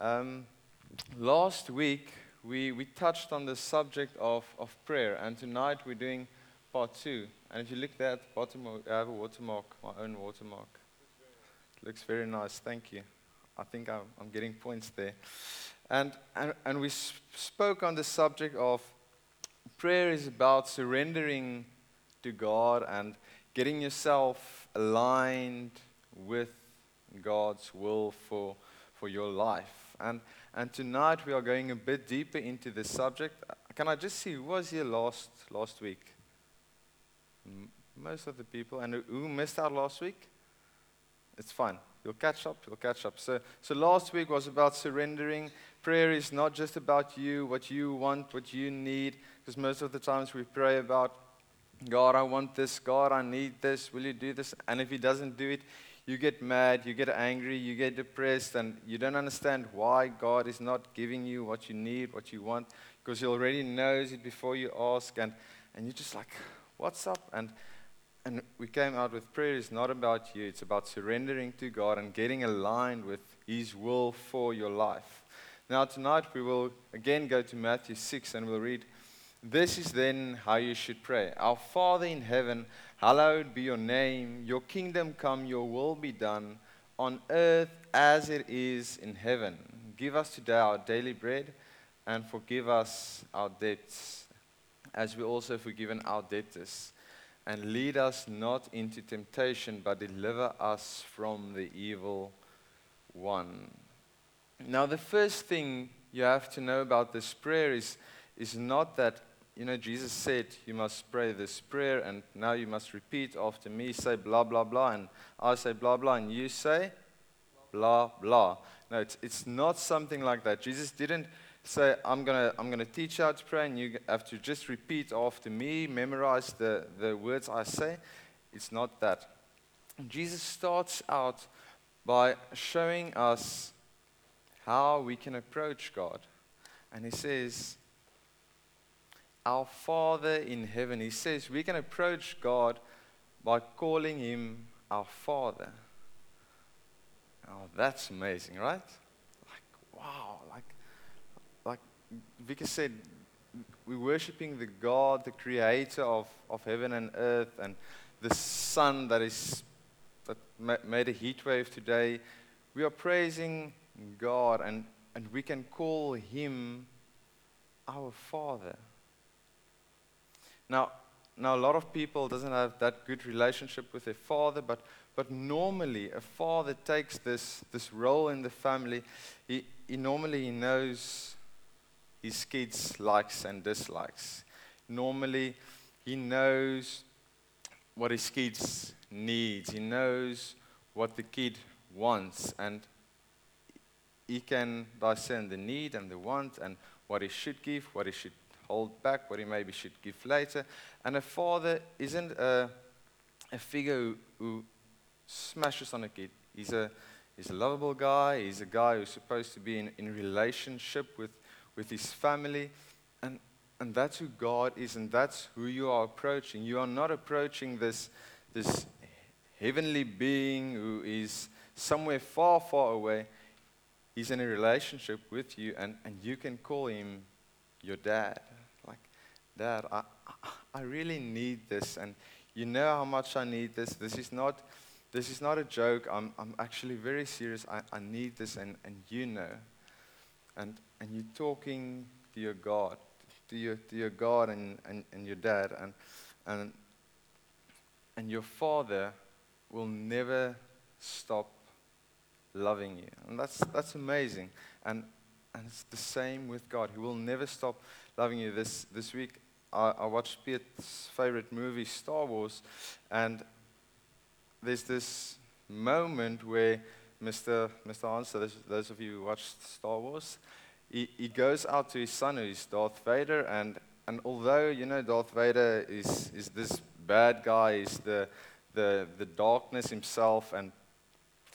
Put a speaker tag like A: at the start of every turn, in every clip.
A: Um, last week, we, we touched on the subject of, of prayer, and tonight we're doing part two. And if you look there at the bottom, I have a watermark, my own watermark. It looks very nice, thank you. I think I'm, I'm getting points there. And, and, and we spoke on the subject of prayer is about surrendering to God and getting yourself aligned with God's will for, for your life. And, and tonight we are going a bit deeper into this subject. Can I just see who was here last, last week? Most of the people. And who missed out last week? It's fine. You'll catch up. You'll catch up. So, so last week was about surrendering. Prayer is not just about you, what you want, what you need, because most of the times we pray about, God, I want this. God, I need this. Will you do this? And if He doesn't do it, you get mad, you get angry, you get depressed, and you don't understand why God is not giving you what you need, what you want, because He already knows it before you ask, and, and you're just like, what's up? And, and we came out with prayer is not about you, it's about surrendering to God and getting aligned with His will for your life. Now, tonight we will again go to Matthew 6 and we'll read, This is then how you should pray Our Father in heaven, Hallowed be your name, your kingdom come, your will be done on earth as it is in heaven. Give us today our daily bread and forgive us our debts as we also have forgiven our debtors. And lead us not into temptation, but deliver us from the evil one. Now, the first thing you have to know about this prayer is, is not that you know, Jesus said you must pray this prayer, and now you must repeat after me, say blah, blah, blah, and I say blah, blah, and you say blah, blah. No, it's, it's not something like that. Jesus didn't say, I'm going to I'm gonna teach you how to pray, and you have to just repeat after me, memorize the, the words I say. It's not that. Jesus starts out by showing us how we can approach God. And he says, our Father in heaven. He says we can approach God by calling him our Father. Oh, that's amazing, right? Like, wow, like, like Vika said, we're worshiping the God, the creator of, of heaven and earth, and the sun that is that made a heat wave today. We are praising God, and, and we can call him our Father. Now, now a lot of people doesn't have that good relationship with their father, but, but normally a father takes this, this role in the family. He, he normally he knows his kids' likes and dislikes. Normally he knows what his kids needs. He knows what the kid wants, and he can discern the need and the want and what he should give, what he should hold back, what he maybe should give later. And a father isn't a, a figure who, who smashes on a kid. He's a, he's a lovable guy. He's a guy who's supposed to be in, in relationship with, with his family. And, and that's who God is, and that's who you are approaching. You are not approaching this, this heavenly being who is somewhere far, far away. He's in a relationship with you, and, and you can call him your dad. Dad, I, I really need this, and you know how much I need this. This is not, this is not a joke. I'm, I'm actually very serious. I, I need this, and, and you know. And, and you're talking to your God, to your, to your God and, and, and your dad, and, and, and your father will never stop loving you. And that's, that's amazing. And, and it's the same with God. He will never stop loving you. This, this week, I, I watched Pete's favorite movie, Star Wars, and there's this moment where Mr. Mr. Hansen, those, those of you who watched Star Wars, he, he goes out to his son, who is Darth Vader, and, and although, you know, Darth Vader is, is this bad guy, he's the, the, the darkness himself, and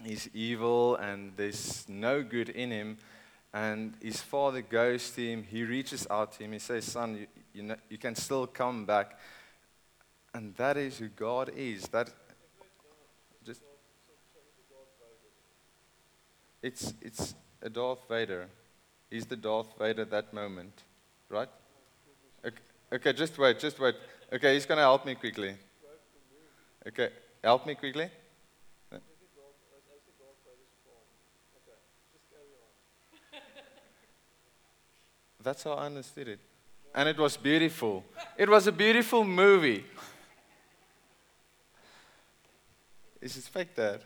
A: he's evil, and there's no good in him, and his father goes to him, he reaches out to him, he says, son, you, you, know, you can still come back. And that is who God is. That just it's it's a Darth Vader. He's the Darth Vader that moment, right? Okay, okay just wait, just wait. Okay, he's going to help me quickly. Okay, help me quickly. That's how I understood it. And it was beautiful. It was a beautiful movie. Is it fake, Dad?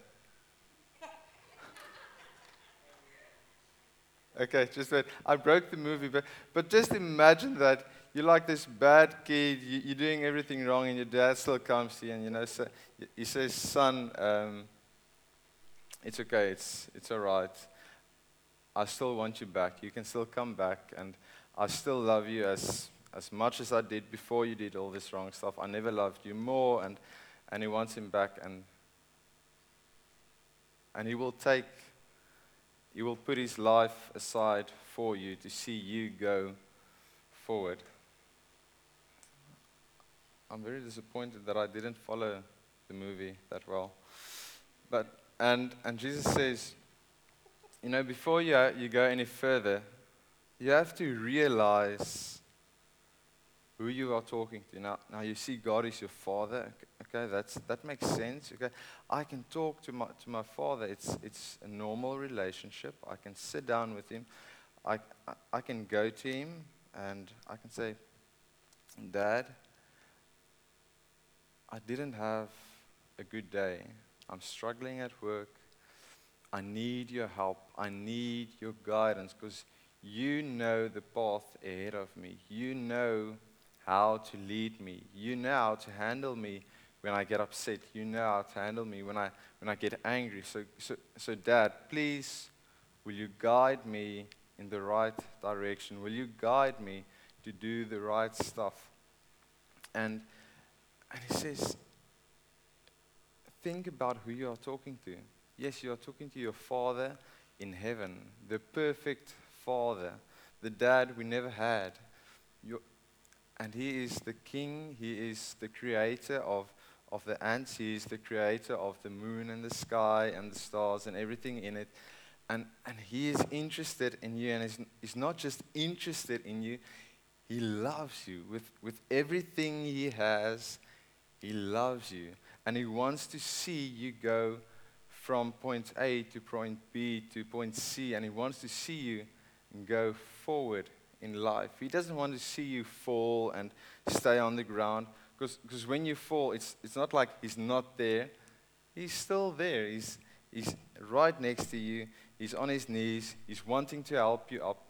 A: Okay, just wait. I broke the movie, but, but just imagine that you're like this bad kid, you, are doing everything wrong, and your dad still comes to you, and you know, so he says, "Son, um, it's okay, it's it's all right. I still want you back. You can still come back, and I still love you as as much as I did before you did all this wrong stuff. I never loved you more, and and he wants him back, and and he will take he will put his life aside for you to see you go forward. I'm very disappointed that I didn't follow the movie that well. But, and, and Jesus says, you know, before you, you go any further, you have to realize who you are talking to. Now, now you see God is your father. Okay, that's, that makes sense. Okay, I can talk to my, to my father. It's, it's a normal relationship. I can sit down with him. I, I, I can go to him and I can say, Dad, I didn't have a good day. I'm struggling at work. I need your help. I need your guidance because you know the path ahead of me. You know how to lead me. You know how to handle me when I get upset. You know how to handle me when I, when I get angry. So, so, so, Dad, please, will you guide me in the right direction? Will you guide me to do the right stuff? And, and he says, think about who you are talking to. Yes, you are talking to your Father in heaven, the perfect Father, the dad we never had. And He is the King, He is the creator of, of the ants, He is the creator of the moon and the sky and the stars and everything in it. And, and He is interested in you, and he's, he's not just interested in you, He loves you with, with everything He has. He loves you, and He wants to see you go from point A to point B to point C, and He wants to see you go forward in life. He doesn't want to see you fall and stay on the ground. Because when you fall, it's, it's not like he's not there. He's still there. He's, he's right next to you. He's on his knees. He's wanting to help you up.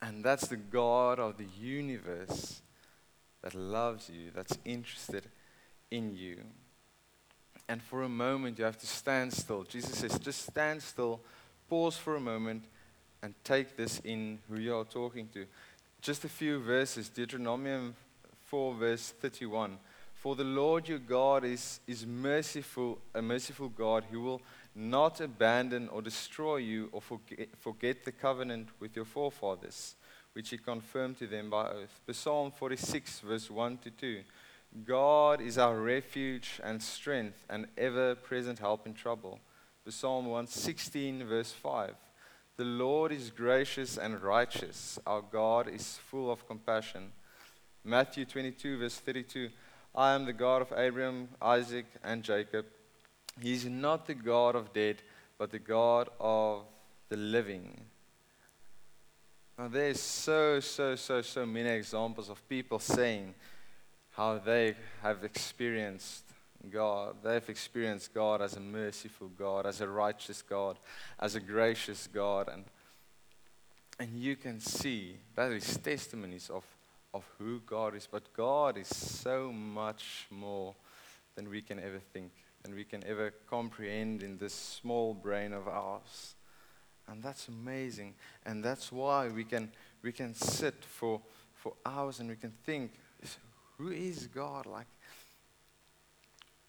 A: And that's the God of the universe that loves you, that's interested in you. And for a moment, you have to stand still. Jesus says, just stand still, pause for a moment, and take this in who you are talking to. Just a few verses Deuteronomy 4, verse 31. For the Lord your God is, is merciful, a merciful God who will not abandon or destroy you or forget, forget the covenant with your forefathers, which he confirmed to them by oath. Psalm 46, verse 1 to 2. God is our refuge and strength and ever present help in trouble. Psalm 116, verse 5. The Lord is gracious and righteous. Our God is full of compassion. Matthew 22, verse 32 I am the God of Abraham, Isaac, and Jacob. He is not the God of dead, but the God of the living. Now, there's so, so, so, so many examples of people saying how they have experienced God. They've experienced God as a merciful God, as a righteous God, as a gracious God. And, and you can see that is testimonies of, of who God is. But God is so much more than we can ever think, than we can ever comprehend in this small brain of ours. And that's amazing. And that's why we can, we can sit for, for hours and we can think, who is God? Like,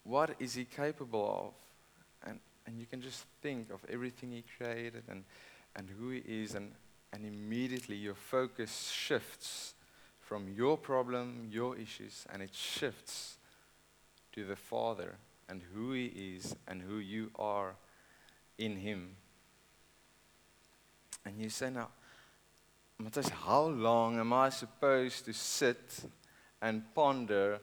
A: what is he capable of? And, and you can just think of everything he created and, and who he is, and, and immediately your focus shifts from your problem, your issues, and it shifts to the Father and who he is and who you are in him. And you say, now, Matthias, how long am I supposed to sit and ponder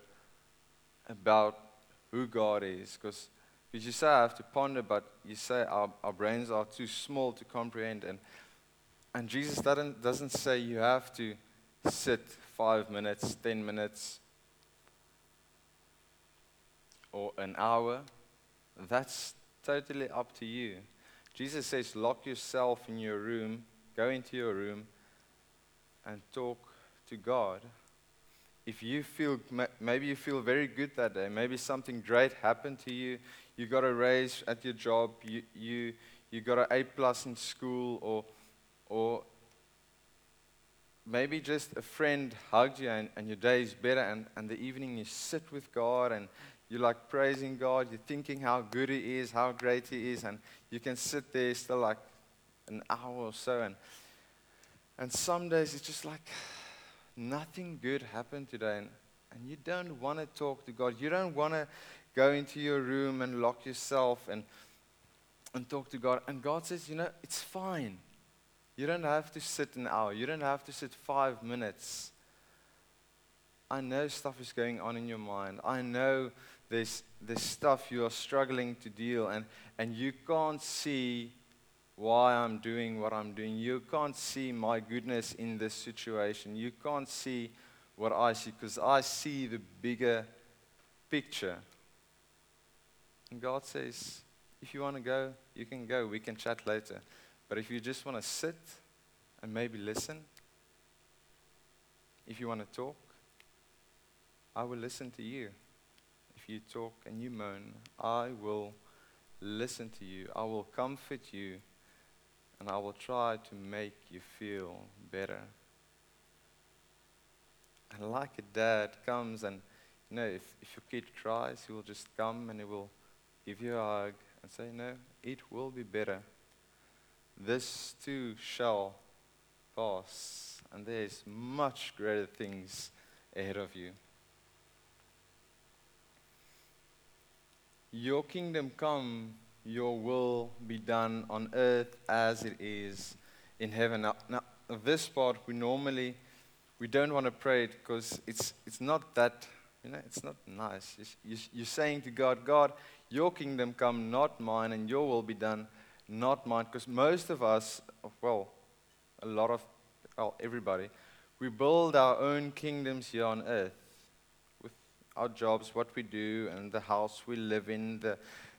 A: about who God is? Because you say I have to ponder, but you say our, our brains are too small to comprehend. And, and Jesus doesn't, doesn't say you have to sit five minutes, ten minutes, or an hour. That's totally up to you. Jesus says, lock yourself in your room, go into your room, and talk to God. If you feel, maybe you feel very good that day, maybe something great happened to you, you got a raise at your job, you, you, you got an A plus in school, or, or maybe just a friend hugged you and, and your day is better, and, and the evening you sit with God and you're like praising God, you're thinking how good He is, how great He is, and you can sit there still like an hour or so. And, and some days it's just like nothing good happened today, and, and you don't want to talk to God. You don't want to go into your room and lock yourself and, and talk to God. And God says, you know, it's fine. You don't have to sit an hour, you don't have to sit five minutes. I know stuff is going on in your mind. I know there's, there's stuff you are struggling to deal, and, and you can't see why I'm doing what I'm doing. You can't see my goodness in this situation. You can't see what I see because I see the bigger picture. And God says, if you want to go, you can go. We can chat later. But if you just want to sit and maybe listen, if you want to talk, I will listen to you If you talk and you moan, I will listen to you. I will comfort you. And I will try to make you feel better. And like a dad comes and, you know, if, if your kid cries, he will just come and he will give you a hug and say, No, it will be better. This too shall pass. And there's much greater things ahead of you. Your kingdom come, your will be done on earth as it is in heaven. Now, now this part we normally we don't want to pray it because it's it's not that you know it's not nice. You're saying to God, God, your kingdom come, not mine, and your will be done, not mine. Because most of us, well, a lot of well everybody, we build our own kingdoms here on earth with our jobs, what we do, and the house we live in, the,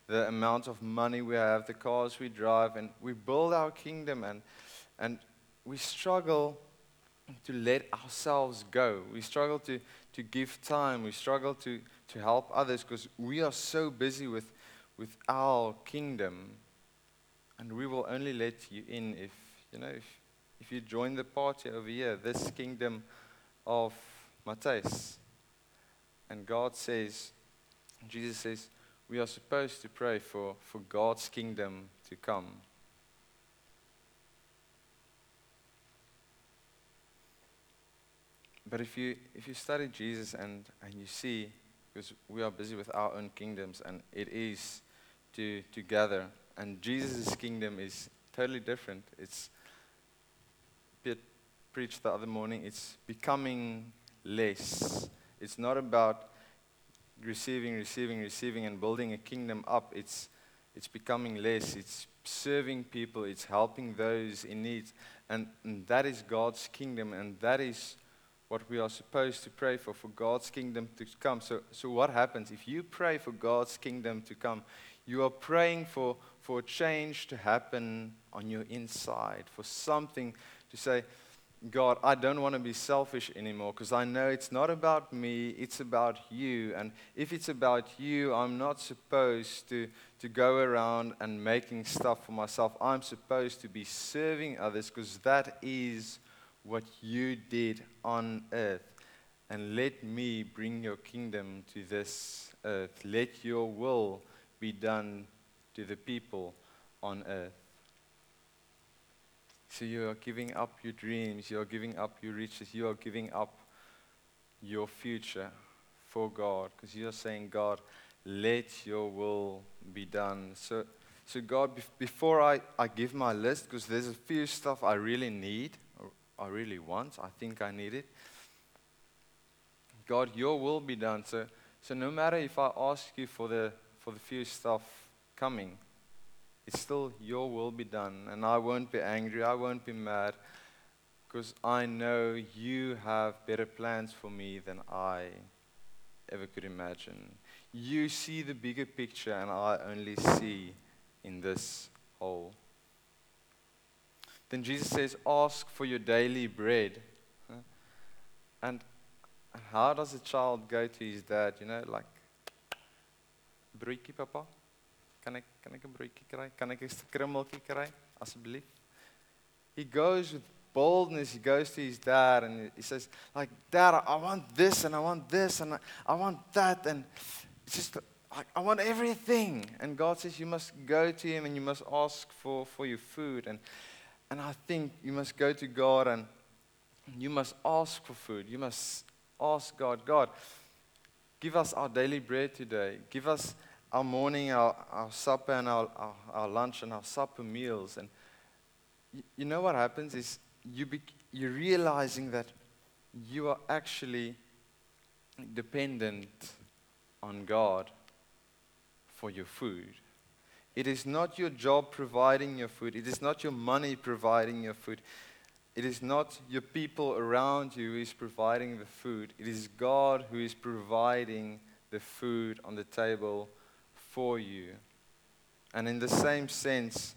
A: the amount of money we have, the cars we drive, and we build our kingdom, and, and we struggle to let ourselves go. We struggle to, to give time. We struggle to, to help others because we are so busy with, with our kingdom. And we will only let you in if, you know, if, if you join the party over here, this kingdom of Matthias. And God says, Jesus says, we are supposed to pray for, for God's kingdom to come. But if you, if you study Jesus and, and you see, because we are busy with our own kingdoms and it is to, to gather, and Jesus' kingdom is totally different. It's, preached the other morning, it's becoming less it's not about receiving, receiving, receiving, and building a kingdom up. It's, it's becoming less. It's serving people. It's helping those in need. And, and that is God's kingdom, and that is what we are supposed to pray for, for God's kingdom to come. So, so what happens? If you pray for God's kingdom to come, you are praying for, for change to happen on your inside, for something to say, God, I don't want to be selfish anymore because I know it's not about me, it's about you. And if it's about you, I'm not supposed to, to go around and making stuff for myself. I'm supposed to be serving others because that is what you did on earth. And let me bring your kingdom to this earth. Let your will be done to the people on earth. So you are giving up your dreams, you are giving up your riches, you are giving up your future for God because you are saying, God, let your will be done. So, so God, bef- before I, I give my list, because there's a few stuff I really need, I really want, I think I need it. God, your will be done. So, so no matter if I ask you for the, for the few stuff coming, it's still your will be done. And I won't be angry, I won't be mad, because I know you have better plans for me than I ever could imagine. You see the bigger picture, and I only see in this hole. Then Jesus says, Ask for your daily bread. And how does a child go to his dad? You know, like, broodjie papa? Kan ek kan ek 'n broodjie kry? Kan ek 'n krummeltjie kry asseblief? He goes with boldness. He goes to his dad and he says like, "Dad, I want this and I want this and I, I want that and it's just like I want everything." And God says you must go to him and you must ask for for your food and and I think you must go to God and you must ask for food. You must ask God, God, give us our daily bread today. Give us our morning, our, our supper, and our, our, our lunch and our supper meals. And you, you know what happens is you be, you're realizing that you are actually dependent on God for your food. It is not your job providing your food. It is not your money providing your food. It is not your people around you who is providing the food. It is God who is providing the food on the table for you. And in the same sense,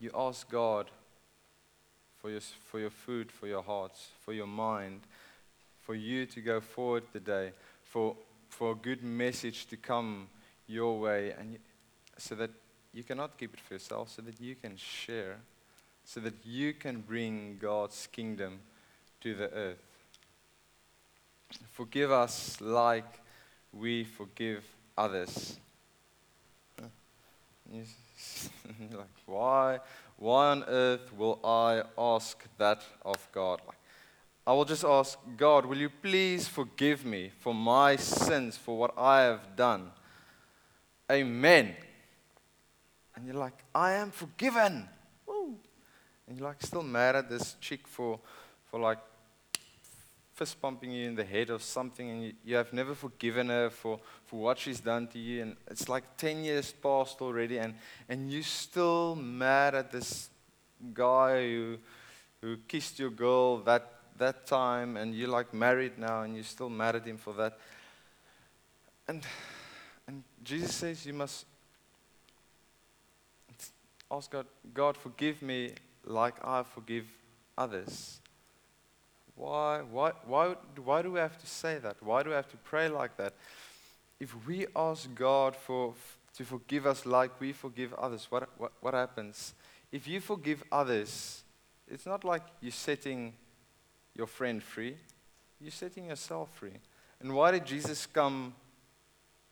A: you ask God for your, for your food, for your hearts, for your mind, for you to go forward today, for, for a good message to come your way, and you, so that you cannot keep it for yourself, so that you can share, so that you can bring God's kingdom to the earth. Forgive us like we forgive others. like, why, why on earth will I ask that of God? Like, I will just ask, God, will you please forgive me for my sins, for what I have done? Amen. And you're like, I am forgiven. Woo. And you're like still mad at this chick for, for like fist pumping you in the head or something, and you, you have never forgiven her for, for what she's done to you. And it's like 10 years past already, and, and you're still mad at this guy who, who kissed your girl that, that time, and you're like married now, and you're still mad at him for that. And, and Jesus says you must ask God, God, forgive me like I forgive others. Why, why, why, why do we have to say that? Why do we have to pray like that? If we ask God for, to forgive us like we forgive others, what, what, what happens? If you forgive others, it's not like you're setting your friend free, you're setting yourself free. And why did Jesus come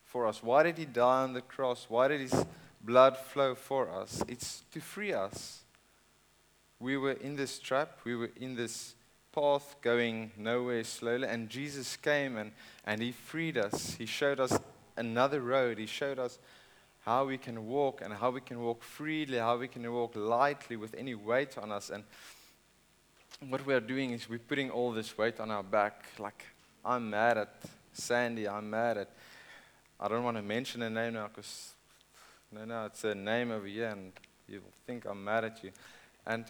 A: for us? Why did he die on the cross? Why did his blood flow for us? It's to free us. We were in this trap, we were in this path going nowhere slowly. And Jesus came and, and He freed us. He showed us another road. He showed us how we can walk and how we can walk freely, how we can walk lightly with any weight on us. And what we are doing is we're putting all this weight on our back. Like, I'm mad at Sandy. I'm mad at. I don't want to mention a name now because, no, no, it's a name over here and you'll think I'm mad at you. And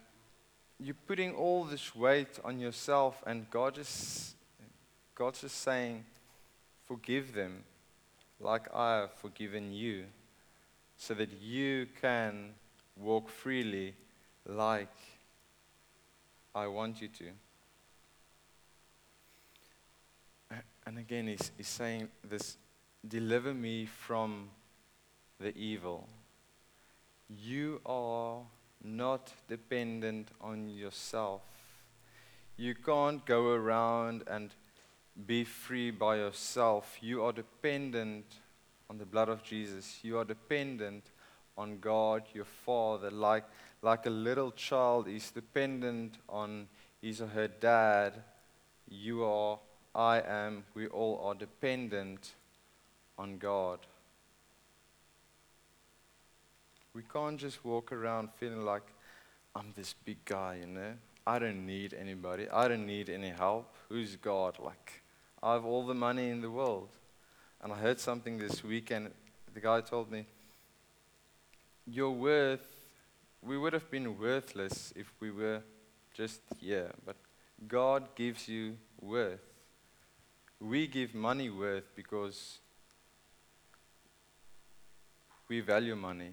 A: you're putting all this weight on yourself, and God just, God's just saying, forgive them like I have forgiven you, so that you can walk freely like I want you to. And again, he's, he's saying this deliver me from the evil. You are not dependent on yourself. You can't go around and be free by yourself. You are dependent on the blood of Jesus. You are dependent on God, your Father, like, like a little child is dependent on his or her dad. You are, I am, we all are dependent on God. We can't just walk around feeling like I'm this big guy, you know? I don't need anybody. I don't need any help. Who's God? Like, I have all the money in the world. And I heard something this weekend. The guy told me, Your worth, we would have been worthless if we were just here. But God gives you worth. We give money worth because we value money.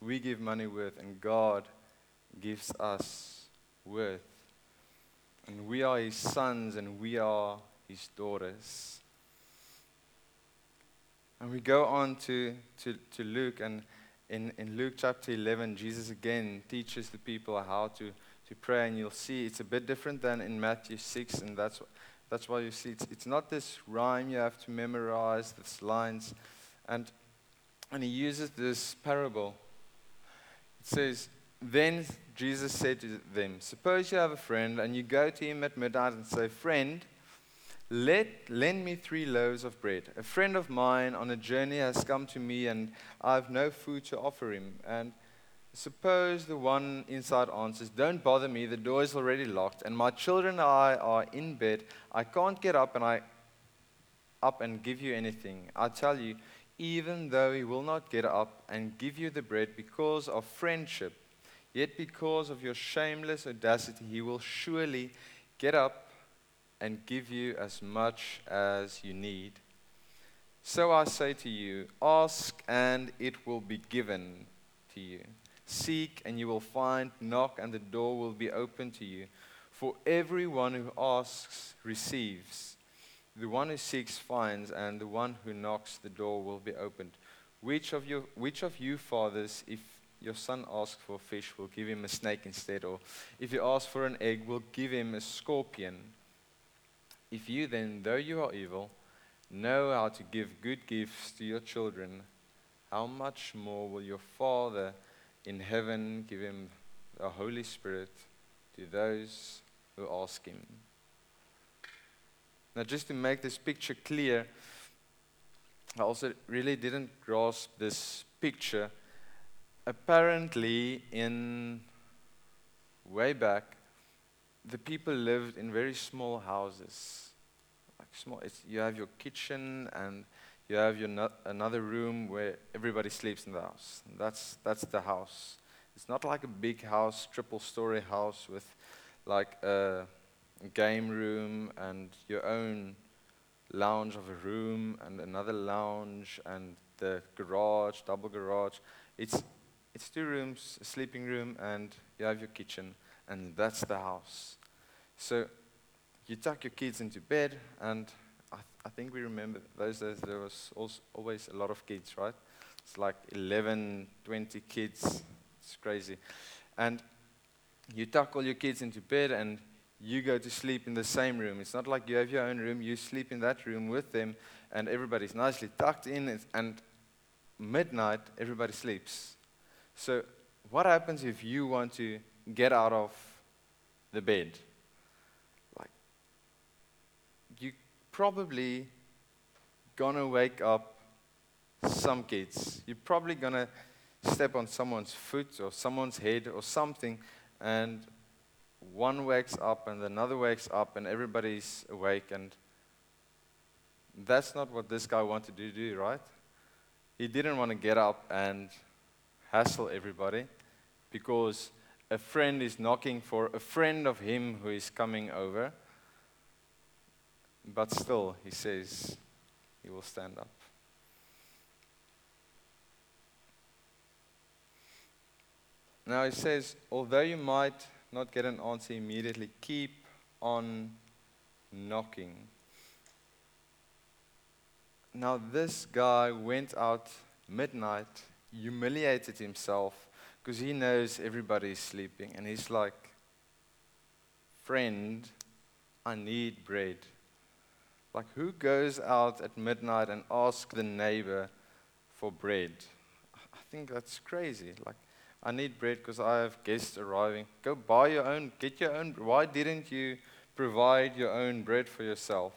A: We give money worth, and God gives us worth. And we are His sons and we are His daughters. And we go on to, to, to Luke, and in, in Luke chapter 11, Jesus again teaches the people how to, to pray, and you'll see it's a bit different than in Matthew 6, and that's, that's why you see it's, it's not this rhyme you have to memorize, this lines. And, and he uses this parable. Says, Then Jesus said to them, Suppose you have a friend, and you go to him at midnight and say, Friend, let, lend me three loaves of bread. A friend of mine on a journey has come to me, and I have no food to offer him. And suppose the one inside answers, Don't bother me, the door is already locked, and my children and I are in bed. I can't get up and I up and give you anything. I tell you, even though he will not get up and give you the bread because of friendship, yet because of your shameless audacity, he will surely get up and give you as much as you need. So I say to you, ask and it will be given to you. Seek and you will find, knock and the door will be open to you. For everyone who asks receives, the one who seeks finds, and the one who knocks the door will be opened. Which of you, which of you fathers, if your son asks for a fish, will give him a snake instead? Or if he asks for an egg, will give him a scorpion? If you then, though you are evil, know how to give good gifts to your children, how much more will your Father in heaven give him the Holy Spirit to those who ask him? Now, just to make this picture clear, I also really didn't grasp this picture. Apparently, in way back, the people lived in very small houses. Like small, you have your kitchen and you have your no, another room where everybody sleeps in the house. That's, that's the house. It's not like a big house, triple story house with like a game room and your own lounge of a room and another lounge and the garage, double garage. It's, it's two rooms, a sleeping room, and you have your kitchen and that's the house. So you tuck your kids into bed, and I, th- I think we remember those days there was always a lot of kids, right? It's like 11, 20 kids. It's crazy. And you tuck all your kids into bed, and you go to sleep in the same room. It's not like you have your own room, you sleep in that room with them, and everybody's nicely tucked in, and midnight, everybody sleeps. So, what happens if you want to get out of the bed? Like, you probably gonna wake up some kids. You're probably gonna step on someone's foot or someone's head or something, and one wakes up and another wakes up, and everybody's awake. And that's not what this guy wanted to do, right? He didn't want to get up and hassle everybody because a friend is knocking for a friend of him who is coming over. But still, he says he will stand up. Now he says, although you might not get an answer immediately, keep on knocking. Now, this guy went out midnight, humiliated himself, because he knows everybody's sleeping. And he's like, Friend, I need bread. Like, who goes out at midnight and asks the neighbor for bread? I think that's crazy. Like, I need bread because I have guests arriving. Go buy your own, get your own. Why didn't you provide your own bread for yourself?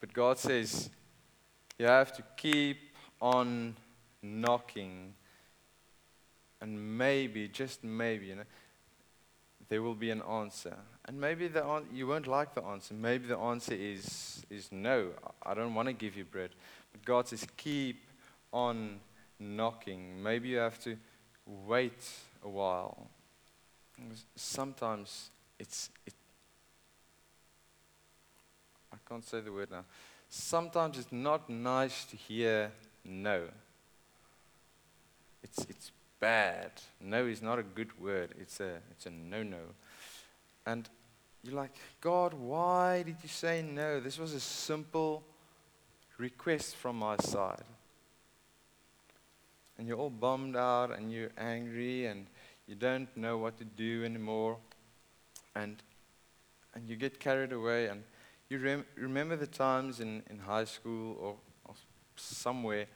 A: But God says, you have to keep on knocking and maybe, just maybe, you know, there will be an answer. And maybe the an- you won't like the answer. Maybe the answer is, is no, I don't want to give you bread. But God says, keep on knocking. Maybe you have to wait a while. Sometimes it's, it, I can't say the word now. Sometimes it's not nice to hear no. It's, it's bad. No is not a good word. It's a, it's a no-no. And you're like, God, why did you say no? This was a simple request from my side. And you're all bummed out and you're angry and you don't know what to do anymore. And, and you get carried away. And you rem- remember the times in, in high school or, or somewhere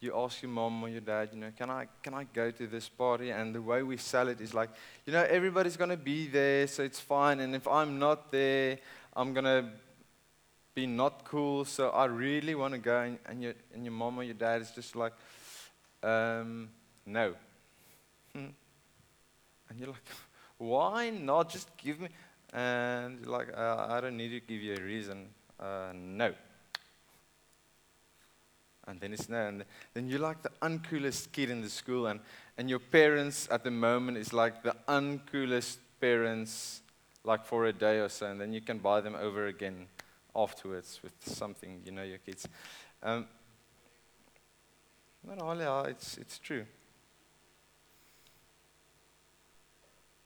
A: you ask your mom or your dad, you know, can I, can I go to this party? And the way we sell it is like, you know, everybody's going to be there, so it's fine. And if I'm not there, I'm going to be not cool. So I really want to go. And, and, your, and your mom or your dad is just like, um, no. Hmm. And you're like, why not? Just give me. And you're like, uh, I don't need to give you a reason. Uh, no. And then it's no. And then you're like the uncoolest kid in the school. And, and your parents at the moment is like the uncoolest parents, like for a day or so. And then you can buy them over again afterwards with something, you know, your kids. Um, no, no, ah, it's, it's true.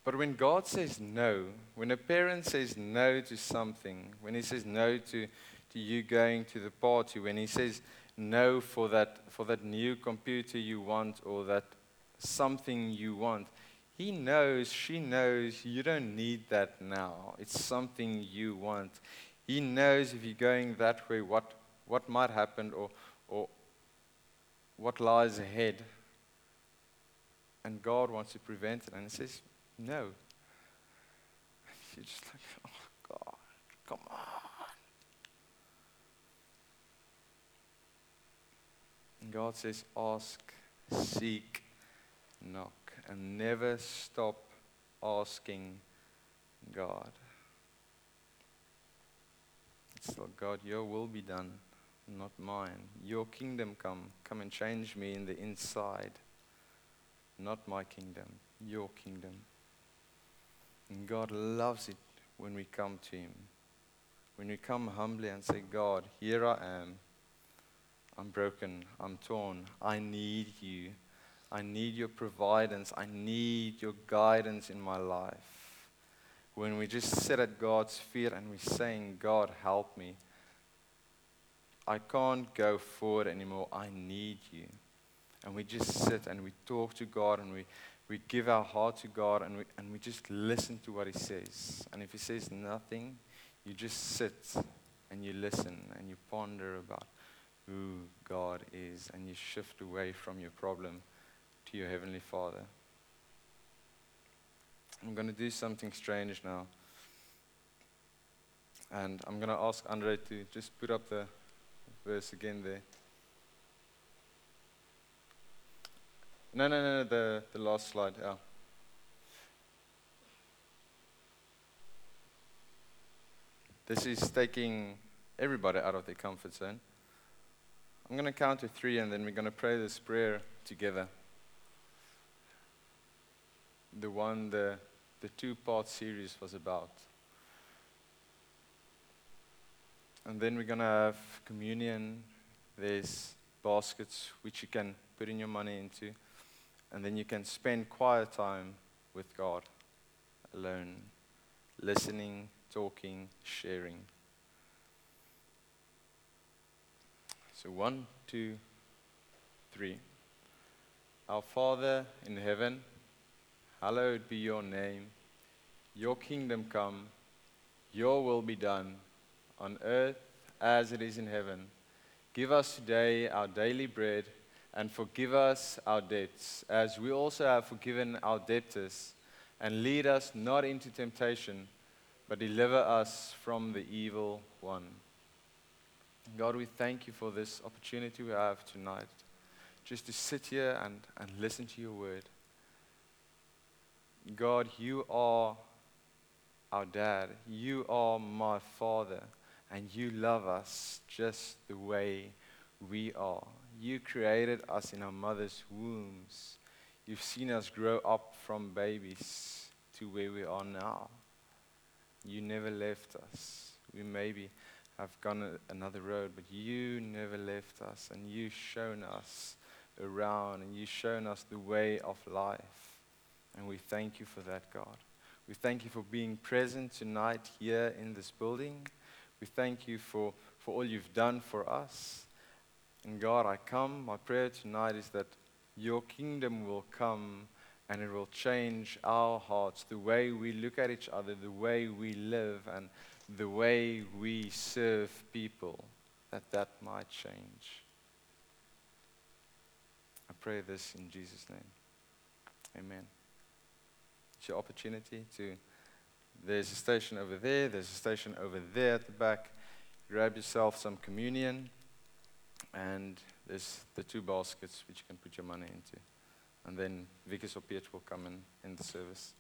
A: But when God says no, when a parent says no to something, when he says no to, to you going to the party, when he says no for that, for that new computer you want or that something you want, he knows, she knows you don't need that now. It's something you want. He knows if you're going that way, what, what might happen or, or what lies ahead. And God wants to prevent it. And He says, no. You're just like, oh, God, come on. And God says, ask, seek, knock, and never stop asking God. It's like, God, your will be done, not mine. Your kingdom come. Come and change me in the inside. Not my kingdom, your kingdom. And God loves it when we come to Him. When we come humbly and say, God, here I am. I'm broken. I'm torn. I need you. I need your providence. I need your guidance in my life. When we just sit at God's feet and we're saying, God, help me. I can't go forward anymore. I need you. And we just sit and we talk to God and we, we give our heart to God and we, and we just listen to what He says. And if He says nothing, you just sit and you listen and you ponder about who God is and you shift away from your problem to your Heavenly Father. I'm going to do something strange now. And I'm going to ask Andre to just put up the verse again there. No, no, no, no the, the last slide. Yeah. This is taking everybody out of their comfort zone. I'm going to count to three and then we're going to pray this prayer together. The one the, the two part series was about. And then we're going to have communion. There's baskets which you can put in your money into. And then you can spend quiet time with God alone, listening, talking, sharing. So, one, two, three. Our Father in heaven, hallowed be your name. Your kingdom come, your will be done on earth as it is in heaven. Give us today our daily bread and forgive us our debts as we also have forgiven our debtors. And lead us not into temptation, but deliver us from the evil one. God, we thank you for this opportunity we have tonight just to sit here and, and listen to your word. God, you are our dad. You are my father. And you love us just the way we are. You created us in our mother's wombs. You've seen us grow up from babies to where we are now. You never left us. We maybe have gone a, another road, but you never left us, and you've shown us around, and you've shown us the way of life. And we thank you for that, God. We thank you for being present tonight here in this building. We thank you for, for all you've done for us. And God, I come, my prayer tonight is that your kingdom will come and it will change our hearts, the way we look at each other, the way we live, and the way we serve people, that that might change. I pray this in Jesus' name. Amen. It's your opportunity to. There's a station over there, there's a station over there at the back. Grab yourself some communion, and there's the two baskets which you can put your money into. And then Vickers or Piet will come in in the service.